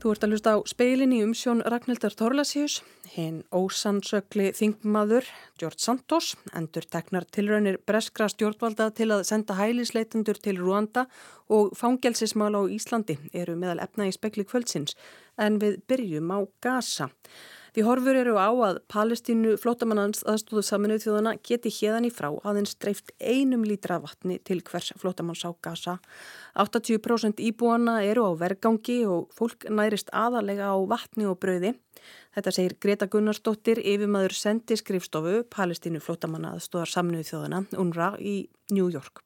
Þú ert að hlusta á speilin í umsjón Ragnhildar Þorlasíus, hinn ósannsökli þingmaður George Santos, endur teknar tilraunir breskra stjórnvalda til að senda hælisleitendur til Ruanda og fangelsismál á Íslandi eru meðal efna í spekli kvöldsins en við byrjum á Gaza. Því horfur eru á að Palestínu flótamannans aðstóðu saminuð þjóðana geti hérðan í frá aðeins dreift einum lítra vatni til hvers flótamanns á Gaza. 80% íbúana eru á vergangi og fólk nærist aðalega á vatni og brauði. Þetta segir Greta Gunnarsdóttir, yfirmaður sendi skrifstofu Palestínu flótamanna aðstóðar saminuð þjóðana, UNRWA, í New York.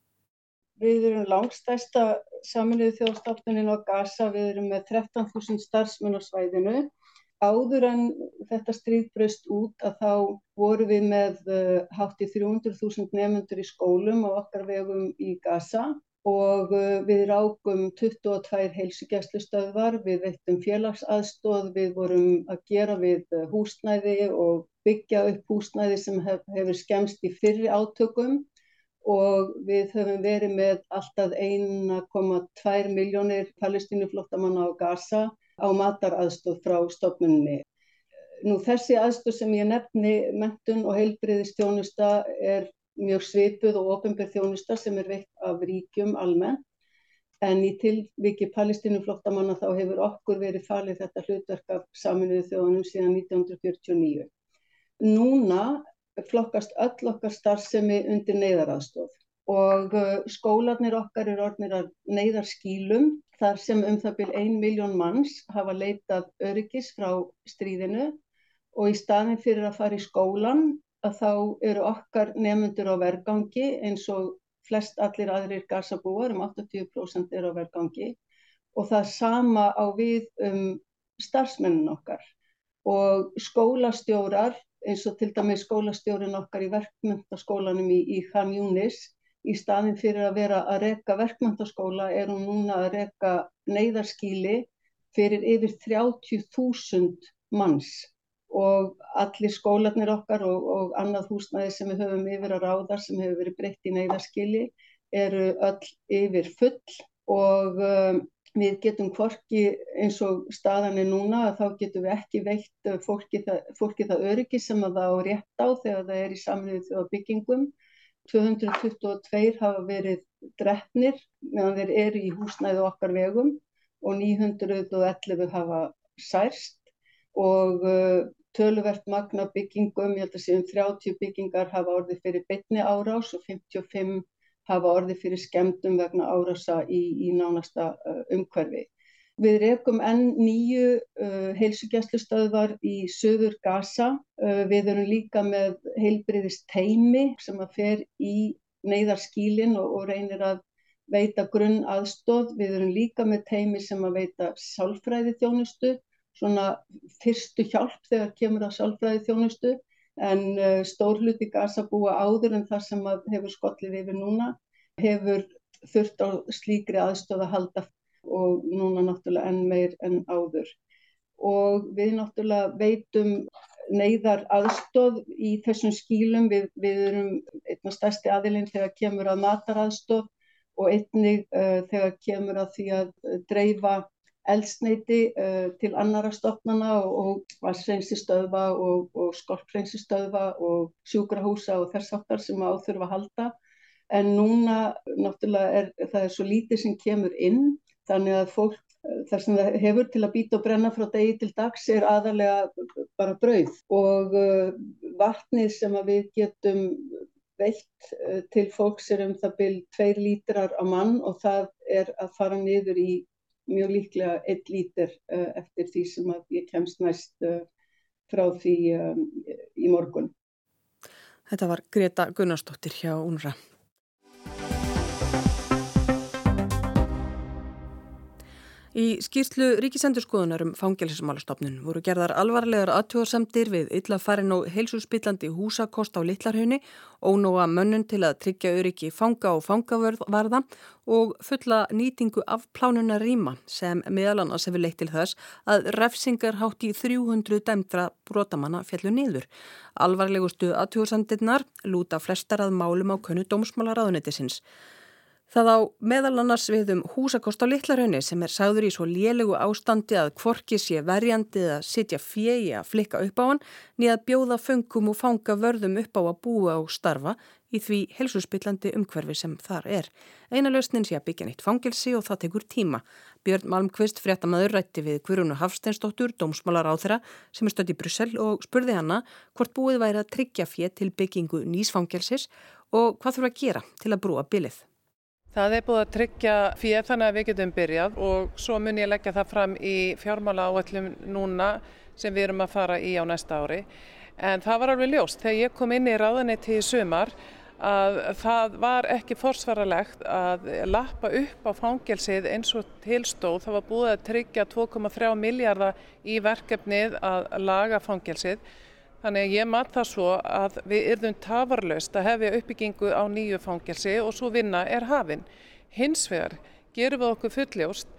Við erum langstæsta saminuð þjóðstofnunin á Gaza, við erum með 13.000 starfsmenn á svæðinu áður en þetta stríð bröst út að þá voru við með uh, hátt í 300.000 nefnundur í skólum á okkar vegum í Gaza og uh, við rákum 22 heilsugjæslustöðvar, við veittum félagsaðstóð, við vorum að gera við uh, húsnæði og byggja upp húsnæði sem hef, hefur skemst í fyrri átökum og við höfum verið með alltaf 1,2 miljónir palestínuflottamanna á Gaza á mataraðstóð frá stofnunni. Nú þessi aðstóð sem ég nefni, mentun og heilbriðistjónusta er mjög svipuð og ofinbjörð þjónusta sem er veikt af ríkjum almennt. En í tilviki palestínuflottamanna þá hefur okkur verið falið þetta hlutverk af saminuðu þjóðunum síðan 1949. Núna flokkast öll okkar starfsemi undir neyðaraðstóð og uh, skólanir okkar er orðnir að neyðarskílum þar sem um það byrj ein miljón manns hafa leitað öryggis frá stríðinu. Og í staðin fyrir að fara í skólan að þá eru okkar nefnundur á vergangi eins og flest allir aðrir gasabúar um 80% eru á vergangi. Og það sama á við um starfsmennin okkar. Og skólastjórar eins og til dæmis skólastjórin okkar í verkmyndaskólanum í, í Khan Yunis í staðin fyrir að vera að reka verkmyndaskóla er hún núna að reka neyðarskíli fyrir yfir 30.000 manns. Og allir skólanir okkar og, og annað húsnæði sem við höfum yfir að ráða sem hefur verið breytt í neyðarskíli eru öll yfir full. Og um, við getum hvorki eins og staðan er núna að þá getum við ekki veitt fólki það, fólki það öryggi sem að það á rétt á þegar það er í samlið þjóða byggingum 222 hafa verið drefnir meðan þeir eru í húsnæðu okkar vegum og 911 hafa særst og uh, töluvert magna byggingum, ég held að séum 30 byggingar hafa orðið fyrir bytni árás og 55 hafa orðið fyrir skemdum vegna árása í, í nánasta uh, umhverfi. Við rekum enn nýju uh, heilsugjastlustöðvar í söður Gaza. Uh, við erum líka með heilbriðist teimi sem að fer í neyðarskílin og, og reynir að veita grunn aðstóð. Við erum líka með teimi sem að veita sálfræði þjónustu, svona fyrstu hjálp þegar kemur að sálfræði þjónustu. En uh, stórluti Gaza búa áður en það sem hefur skollið yfir núna hefur þurft á slíkri aðstóð að halda og núna náttúrulega enn meir enn áður. Og við náttúrulega veitum neyðar aðstóð í þessum skílum. Við, við erum einna stærsti aðilinn þegar kemur að mataraðstóð og einnig uh, þegar kemur að því að dreifa eldsneiti uh, til annara stofnana og, og vassreinsi stöðva og, og skorpreinsi stöðva og sjúkrahúsa og þess aftar sem áþurfa að halda. En núna náttúrulega er það er svo lítið sem kemur inn Þannig að fólk þar sem það hefur til að býta og brenna frá degi til dags er aðalega bara brauð og uh, vatnið sem við getum veitt uh, til fólks er um það byrj tveir lítrar á mann og það er að fara niður í mjög líklega einn lítir eftir því sem ég kemst næst frá því í morgun. Þetta var Greta Gunnarsdóttir hjá UNRA. Í skýrslu ríkisendurskoðunar um fangelsismálastofnun voru gerðar alvarlegar aðtjóðarsamdir við illafarin og heilsuspillandi húsakost á Littlarhaunni, ónóa mönnun til að tryggja öryggi fanga og fangavarða og fulla nýtingu af plánuna rýma sem meðal annars hefur leitt til þess að refsingar hátt í 300 dæmdra brotamanna fjallu niður. Alvarlegustu aðtjóðarsamdirnar lúta flestar að málum á könnu dómsmálaráðunetisins. Það á meðal annars við um húsakost á Littlarhaunni sem er sagður í svo lélegu ástandi að kvorki sé verjandi að sitja fjegi að flikka upp á hann niða að bjóða föngum og fanga vörðum upp á að búa og starfa í því helsusbyllandi umhverfi sem þar er. Eina lausnin sé að byggja neitt fangilsi og það tekur tíma. Björn Malmqvist fréttamaður rætti við Guðrunu Hafsteinsdóttur, dómsmálar á þeirra sem er stödd í Brussel og spurði hana hvort búið væri að tryggja fér til byggingu nýsfangelsis og hvað þurfa að gera til að brúa bylið. Það er búið að tryggja fyrir þannig að við getum byrjað og svo mun ég leggja það fram í fjármála áallum núna sem við erum að fara í á næsta ári. En það var alveg ljóst þegar ég kom inn í ráðanetti í sumar að það var ekki forsvaralegt að lappa upp á fangelsið eins og tilstóð. Það var búið að tryggja 2,3 miljardar í verkefnið að laga fangelsið. Þannig að ég mat það svo að við yrðum tafarlaust að hefja uppbyggingu á nýju fangelsi og svo vinna er hafinn. Hins vegar gerum við okkur fulljóst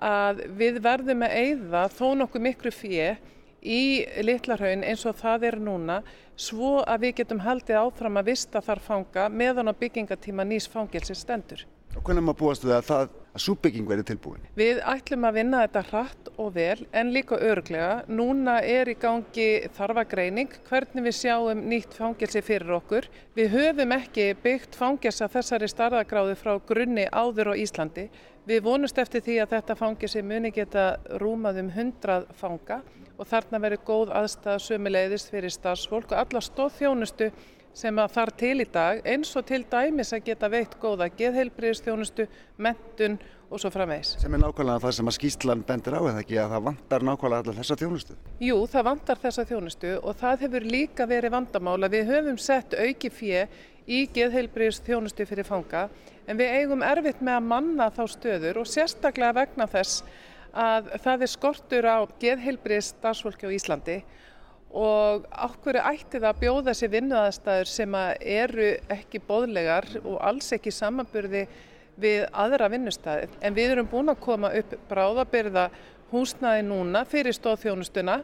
að við verðum að eigða þó nokkuð miklu fyrir í Littlarhaun eins og það er núna svo að við getum haldið áfram að vista þar fanga meðan á byggingatíma nýs fangelsi stendur. Og hvernig maður búast við að það að súbygging verið tilbúin? Við ætlum að vinna þetta hratt og vel en líka örglega. Núna er í gangi þarfagreining hvernig við sjáum nýtt fangelsi fyrir okkur. Við höfum ekki byggt fangelsa þessari starðagráði frá grunni áður á Íslandi. Við vonumst eftir því að þetta fangelsi muni geta rúmað um 100 fanga og þarna verður góð aðstæða sömuleiðist fyrir starfsfólk og alla stóðþjónustu sem að þar til í dag eins og til dæmis að geta veitt góða geðheilbriðstjónustu, mentun og svo framvegs. Sem er nákvæmlega það sem að skýslan bendir á eða ekki að það vantar nákvæmlega allar þessa þjónustu? Jú, það vantar þessa þjónustu og það hefur líka verið vandamála. Við höfum sett auki fjö í geðheilbriðstjónustu fyrir fanga en við eigum erfitt með að manna þá stöður og sérstaklega vegna þess að það er skortur á geðheilbrið starfsfólki á Íslandi og ákveður ætti það að bjóða sér vinnuðastæður sem eru ekki bóðlegar og alls ekki samanburði við aðra vinnustæði. En við erum búin að koma upp bráðabyrða húsnaði núna fyrir stóðþjónustuna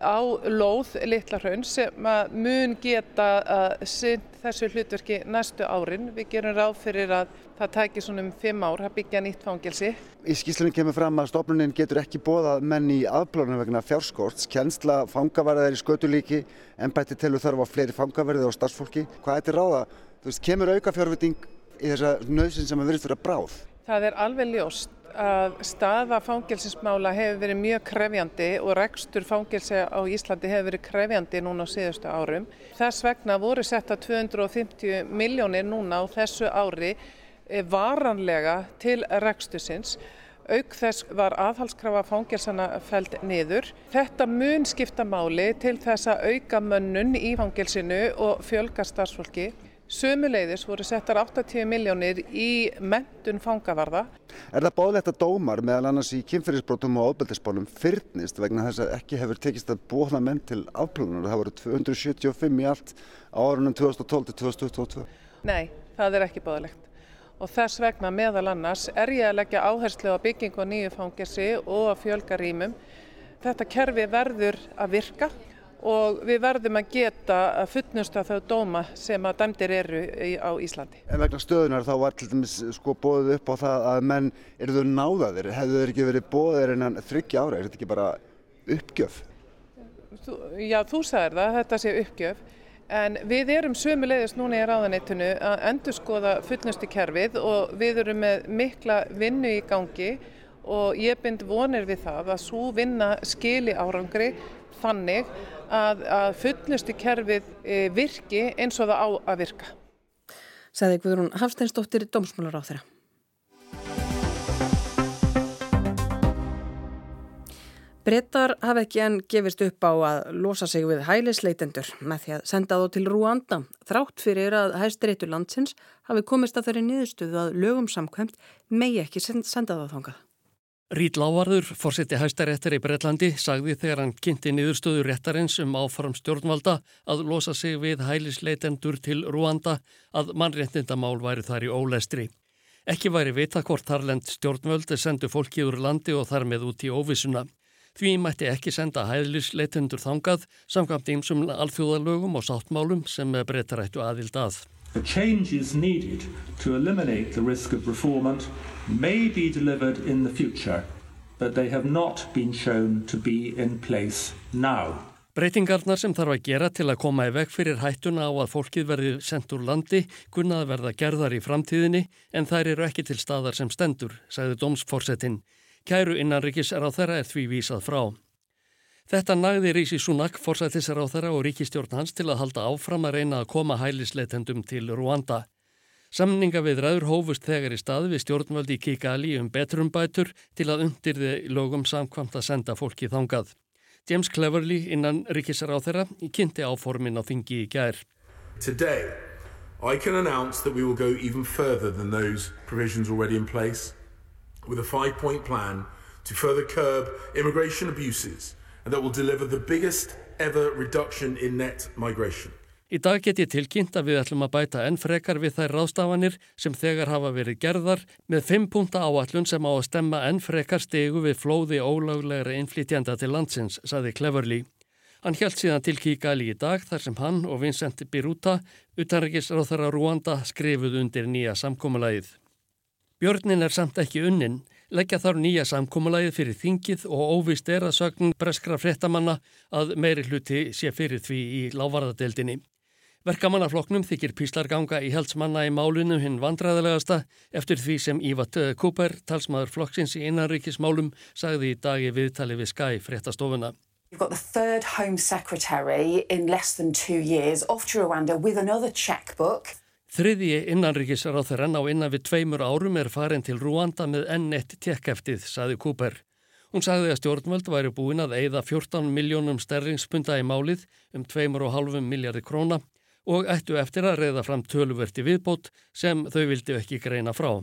á lóð Littlarhaun sem mun geta að synd þessu hlutverki næstu árin. Við gerum ráð fyrir að það tækir svona um fimm ár að byggja nýtt fangelsi. Í skýslunum kemur fram að stofnunin getur ekki bóðað menn í aðblóðunum vegna fjárskorts, kjensla, fangavarðar í skötulíki, ennbætti telur þarf á fleiri fangaverði og starfsfólki. Hvað er þetta ráða? Þú veist, kemur auka fjárviting í þessa nöðsin sem að verðist vera bráð? Það er alveg ljóst að staða fangilsinsmála hefur verið mjög krefjandi og rekstur fangilsi á Íslandi hefur verið krefjandi núna á síðustu árum. Þess vegna voru setta 250 miljónir núna á þessu ári eh, varanlega til rekstusins. Auk þess var aðhalskrafa fangilsana fælt niður. Þetta mun skipta máli til þess að auka mönnun í fangilsinu og fjölga starfsfólki. Sumuleiðis voru settar 80 miljónir í mentun fangavarða. Er það báðlegt að dómar meðal annars í kynferðisbrotum og ábyrðisbólum fyrnist vegna þess að ekki hefur tekist að bóða menn til afplunar? Það voru 275 í allt á árunum 2012-2022. Nei, það er ekki báðlegt. Og þess vegna meðal annars er ég að leggja áherslu á byggingu á nýju fangesi og að fjölga rýmum. Þetta kerfi verður að virka og við verðum að geta að fullnusta þau dóma sem að dæmdir eru á Íslandi. En vegna stöðunar þá var til dæmis sko bóðið upp á það að menn eru þau náðaðir, hefðu þau ekki verið bóðir innan þryggja ára, er þetta ekki bara uppgjöf? Þú, já, þú sagðir það, þetta sé uppgjöf, en við erum sömulegðis núna í ráðanettinu að endur skoða fullnustu kerfið og við erum með mikla vinnu í gangi og ég bind vonir við það að svo vinna skili árangri þannig að, að fullnustu kerfið e, virki eins og það á að virka. Sæði Guðrún Hafsteinsdóttir, Dómsmálar á þeirra. Brettar hafa ekki enn gefist upp á að losa sig við hælisleitendur með því að senda þá til Rúanda þrátt fyrir að hæstiréttur landsins hafi komist að þeirri niðurstuðu að lögum samkvæmt megi ekki senda þá þangað. Rít Lávarður, fórseti hæstaréttar í Breitlandi, sagði þegar hann kynnti niðurstöðu réttarins um áfram stjórnvalda að losa sig við hælisleitendur til Rúanda að mannréttindamál væri þar í ólestri. Ekki væri vita hvort þarlend stjórnvöldi sendu fólki úr landi og þar með út í óvissuna. Því mætti ekki senda hælisleitendur þangað samkvæmt einsum alþjóðalögum og sáttmálum sem breytarættu aðild að. The changes needed to eliminate the risk of reformant may be delivered in the future, but they have not been shown to be in place now. Breytingarnar sem þarf að gera til að koma í veg fyrir hættuna á að fólkið verði sendt úr landi kunnað verða gerðar í framtíðinni en þær eru ekki til staðar sem stendur, sagði dómsforsetin. Kæru innanrikis er á þeirra er því vísað frá. Þetta nagði Rísi Súnak, forsættisar á þeirra og ríkistjórn hans til að halda áfram að reyna að koma hælisleitendum til Rwanda. Samninga við ræður hófust þegar í stað við stjórnvöldi Kigali um betrumbætur til að undirði lögum samkvamt að senda fólki þangað. James Cleverly innan ríkisar á þeirra kynnti áformin á þingi í gær. Today, I can announce that we will go even further than those provisions already in place with a five-point plan to further curb immigration abuses and that will deliver the biggest ever reduction in net migration. Í dag get ég tilkynnt að við ætlum að bæta enn frekar við þær ráðstafanir sem þegar hafa verið gerðar með fimm punta áallun sem á að stemma enn frekar stegu við flóði ólaglegri innflytjanda til landsins, saði Cleverly. Hann held síðan til Kíkali í dag þar sem hann og Vincent Biruta, utanrækisráþara Rúanda, skrifuð undir nýja samkómulægið. Björnin er samt ekki unnin, leggja þar nýja samkómulægið fyrir þingið og óvist er að sögn breskra fréttamanna að meiri hluti sé fyrir því í lávarðadeildinni. Verkamannafloknum þykir píslarganga í heldsmanna í málinu hinn vandræðilegasta eftir því sem Ívat Cooper, talsmaður flokksins í innanríkismálum, sagði í dagi viðtali við Skye fréttastofuna. You've got the third Home Secretary in less than two years off to Rwanda with another checkbook. Þriðji innanríkisráþurann á innan við tveimur árum er farin til Rwanda með enn eitt tekkeftið, sagði Cooper. Hún sagði að stjórnvöld væri búin að eigða 14 miljónum sterlingspunda í málið um 2,5 miljardi króna og ættu eftir að reyða fram töluverti viðbót sem þau vildi ekki greina frá.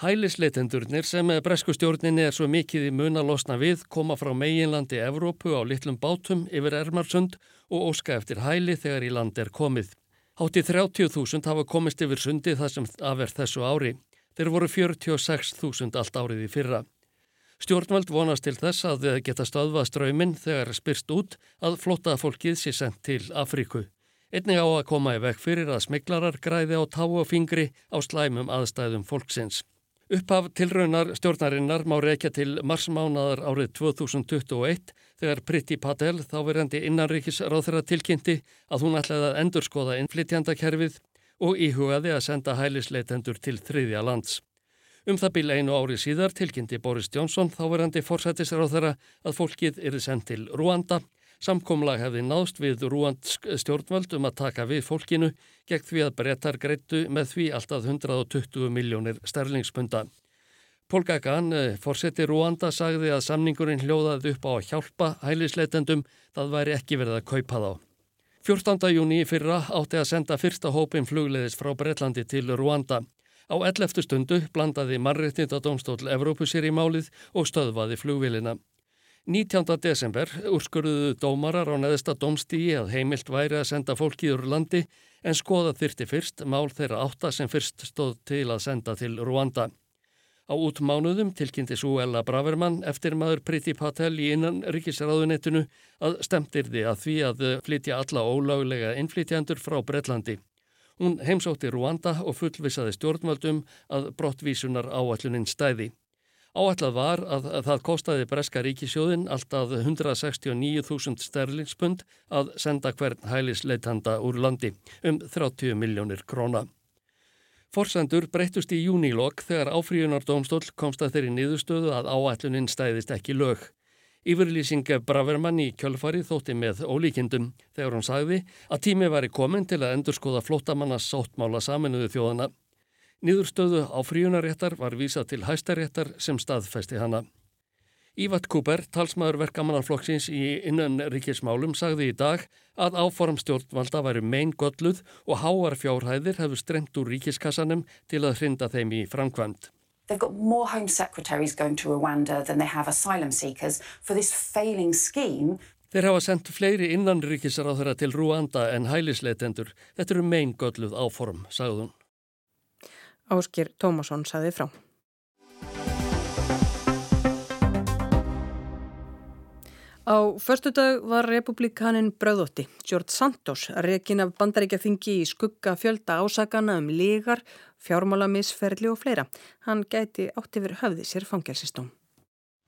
Hælisleitendurnir sem breskustjórninni er svo mikið í mun að losna við koma frá meginlandi Evrópu á litlum bátum yfir Ermarsund og óska eftir hæli þegar í land er komið. Hátti 30.000 hafa komist yfir sundi það sem aðverð þessu ári. Þeir voru 46.000 allt árið í fyrra. Stjórnvald vonast til þess að þau geta stöðvað ströyminn þegar spyrst út að flotta fólkið sé sendt til Afríku. Einnig á að koma í vekk fyrir að smiklarar græði á tá og fingri á slæmum aðstæðum fólksins. Upphaf tilraunar stjórnarinnar má reykja til marsmánaðar árið 2021 þegar Priti Patel, þáverandi innanríkis ráðra tilkynnti að hún ætlaði að endurskoða innflytjandakerfið og íhugaði að senda hælisleitendur til þriðja lands. Um það bíl einu ári síðar tilkynnti Boris Jónsson, þáverandi forsættisráðara, að fólkið eru sendt til Rwanda Samkomlag hefði náðst við rúandsk stjórnvöld um að taka við fólkinu gegn því að brettar greittu með því alltaf 120 miljónir sterlingspunda. Pól Gagan, eh, fórseti Rúanda, sagði að samningurinn hljóðaði upp á að hjálpa hælisleitendum, það væri ekki verið að kaupa þá. 14. júni fyrra átti að senda fyrsta hópin flugleðis frá Breitlandi til Rúanda. Á 11. stundu blandaði mannréttindadómstól Evrópusir í málið og stöðvaði flugvilina. 19. desember úrskurðuðu dómarar á neðsta domstígi að heimilt væri að senda fólki úr landi en skoða þyrti fyrst mál þeirra átta sem fyrst stóð til að senda til Rwanda. Á útmánuðum tilkynnti Súella Bravermann eftir maður Priti Patel í innan ríkisraðunettinu að stemtirði að því að flytja alla ólaglega innflytjandur frá Breitlandi. Hún heimsótti Rwanda og fullvisaði stjórnvaldum að brottvísunar áallunin stæði. Áætlað var að, að það kostaði Breska ríkisjóðin alltaf 169.000 sterlingspund að senda hvern hælisleitanda úr landi um 30 miljónir króna. Forsendur breytust í júnílokk þegar áfríunardómstól komst að þeirri niðurstöðu að áætlunin stæðist ekki lög. Yfirlýsing Bravermann í kjölfari þótti með ólíkindum þegar hún sagði að tími væri komin til að endurskoða flótamanna sáttmála saminuðu þjóðana. Nýðurstöðu á fríunaréttar var vísað til hæstaréttar sem staðfesti hana. Ívat Cooper, talsmaður verkamannarflokksins í innan ríkismálum, sagði í dag að áform stjórnvalda væri mein gölluð og háar fjárhæðir hefur stremt úr ríkiskassanum til að hrinda þeim í framkvæmt. They've got more Home Secretaries going to Rwanda than they have asylum seekers for this failing scheme. Þeir hafa sendt fleiri innan ríkisráðara til Rwanda en hælisleitendur. Þetta eru mein gölluð áform, sagðun. Áskir Tómasson saði frá. Á förstu dag var republikanin Bröðótti, George Santos, rekin af bandaríkjaþingi í skugga fjölda ásakana um lígar, fjármálamisferli og fleira. Hann gæti átt yfir höfði sér fangelsistóm.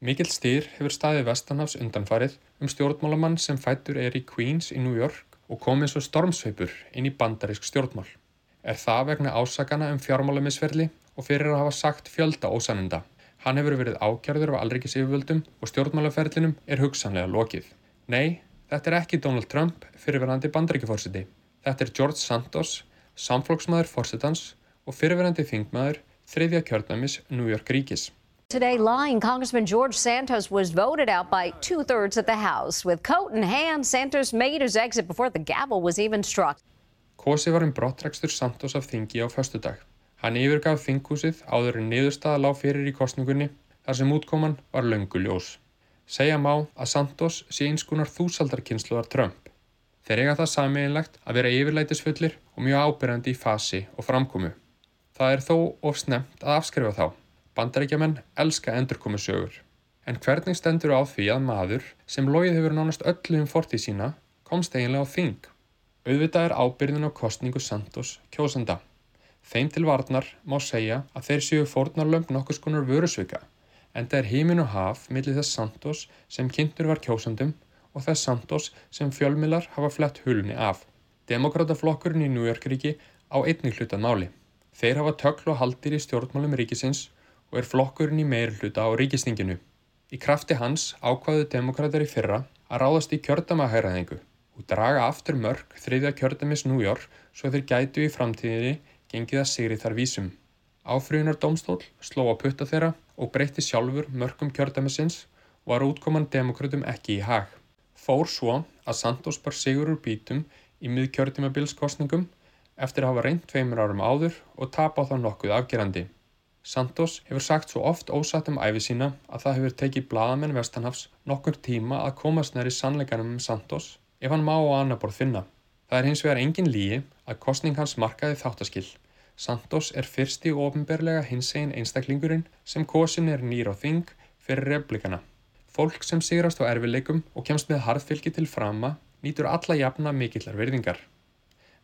Mikil stýr hefur staðið Vestanhafs undanfarið um stjórnmálamann sem fættur er í Queens í New York og komið svo stormsveipur inn í bandarísk stjórnmál. Er það vegna ásakana um fjármálamisferli og fyrir að hafa sagt fjölda ósanenda. Hann hefur verið ákjörður á alrikis yfirvöldum og stjórnmálaferlinum er hugsanlega lokið. Nei, þetta er ekki Donald Trump fyrirverandi bandaríkifórsiti. Þetta er George Santos, samflóksmaður fórsetans og fyrirverandi þingmaður þriðja kjörnæmis New York ríkis. Today, lying Congressman George Santos was voted out by two thirds of the House. With coat in hand, Santos made his exit before the gavel was even struck. Kosi var um brottrækstur Santos af þingi á förstu dag. Hann yfirgaf þinghúsið áður en niðurstaða lág fyrir í kostningunni þar sem útkoman var löngu ljós. Segja má að Santos sé einskunar þúsaldarkynsluðar Trump. Þeir eiga það samiðinlegt að vera yfirleitisfullir og mjög ábyrjandi í fasi og framkomu. Það er þó of snemt að afskrifa þá. Bandaríkjaman elska endurkomu sögur. En hvernig stendur á því að maður sem logið hefur nánast öllu um fortið sína komst eiginlega á þing? Auðvitað er ábyrðin á kostningu Santos kjósanda. Þeim til varnar má segja að þeir séu fórnarlömp nokkus konar vörusvika en það er heiminn og haf millir þess Santos sem kynntur var kjósandum og þess Santos sem fjölmilar hafa flett hulni af. Demokrataflokkurinn í New York ríki á einnig hlutað máli. Þeir hafa töklu og haldir í stjórnmálum ríkisins og er flokkurinn í meir hluta á ríkistinginu. Í krafti hans ákvaðu demokrater í fyrra að ráðast í kjördamahæraðingu og draga aftur mörg þriðja kjördamis York svo þeir gætu í framtíðinni gengið að sigri þar vísum. Áfrýjunar domstól sló að putta þeirra og breytti sjálfur mörgum kjördæmisins og var útkoman demokrautum ekki í hag. Fór svo að Santos bar sigur úr bítum í miðkjördæmabilskostningum eftir að hafa reynd tveimur árum áður og tapa þá nokkuð afgerandi. Santos hefur sagt svo oft ósatt um æfi sína að það hefur tekið bladamenn Vestanhafs nokkur tíma að komast næri sannleikanum um Santos ef hann má á annar borð finna. Það er hins vegar engin líi að kostning hans markaði þáttaskill. Santos er fyrsti ofinberlega hinsegin einstaklingurinn sem kosin er nýr á þing fyrir replikana. Fólk sem sigrast á erfileikum og kemst með harðfylgi til frama nýtur alla jafna mikillar verðingar.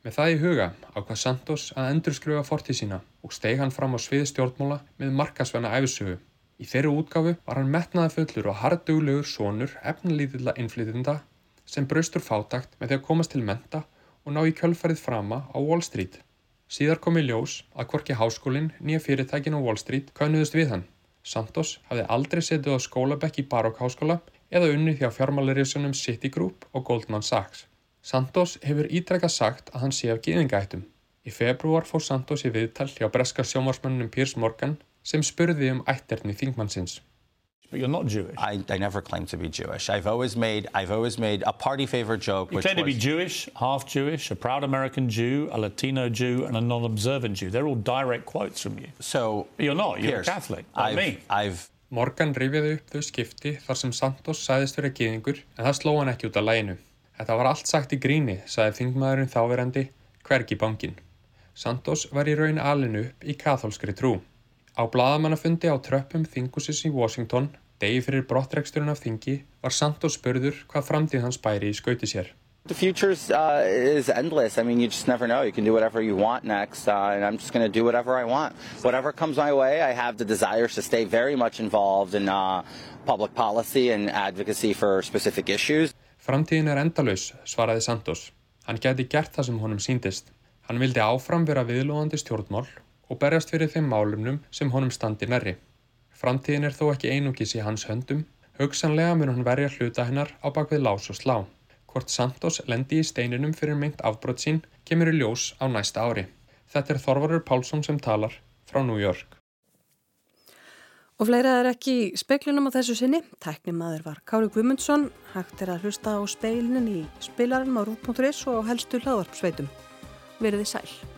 Með það í huga ákvað Santos að endurskrufa fortið sína og steg hann fram á sviði stjórnmóla með markasvæna æfisögu. Í þeirru útgáfu var hann metnaða fullur og harduglegur sonur efnalítilla innflytjunda sem braustur fátakt með því að komast til menta og ná í kjölfarið frama á Wall Street. Síðar kom í ljós að hvorki háskólinn nýja fyrirtækin á Wall Street kaunuðust við hann. Santos hafði aldrei setið á skólabekk í Baroque háskóla eða unnið hjá fjármálarísunum Citigroup og Goldman Sachs. Santos hefur ítrekka sagt að hann sé af gíðingættum. Í februar fór Santos í viðtal hjá breska sjómarsmannunum Piers Morgan sem spurði um ætterni þingmannsins. But you're not Jewish. I, I never claimed to be Jewish. I've always made I've always made a party favorite joke. You claim was... to be Jewish, half Jewish, a proud American Jew, a Latino Jew, and a non-observant Jew. They're all direct quotes from you. So but you're not. You're Piers, a Catholic. Like I've, me. I've Morgan rifjaði upp þau skipti þar sem Santos sæðist fyrir gýðingur en það sló hann ekki út af læginu. Þetta var allt sagt í gríni, sagði þingmaðurinn þáverandi, hvergi bankin. Santos var í raun alinu upp í katholskri trú. Á bladamannafundi á tröppum þingusis í Washington Degi fyrir brottreksturinn af þingi var Santos spurður hvað framtíð hans bæri í skauti sér. The future uh, is endless. I mean, you just never know. You can do whatever you want next, uh, and I'm just going to do whatever I want. Whatever comes my way, I have the desire to stay very much involved in uh, public policy and advocacy for specific issues. Framtíðin er endalus, svaraði Santos. Hann geti gert það sem honum síndist. Hann vildi áfram vera viðlóðandi stjórnmál og berjast fyrir þeim málumnum sem honum standi nærri. Framtíðin er þó ekki einungis í hans höndum, hugsanlega mun hann verja hluta hennar á bakvið lás og slá. Hvort Santos lendi í steininum fyrir meint afbrótt sín kemur í ljós á næsta ári. Þetta er Þorvarur Pálsson sem talar frá New York. Og fleirað er ekki í speiklunum á þessu sinni. Tæknimaður var Kári Guimundsson, hægt er að hlusta á speilinin í spilarum á rút.is og helstu hlaðvarpsveitum. Verðið sæl.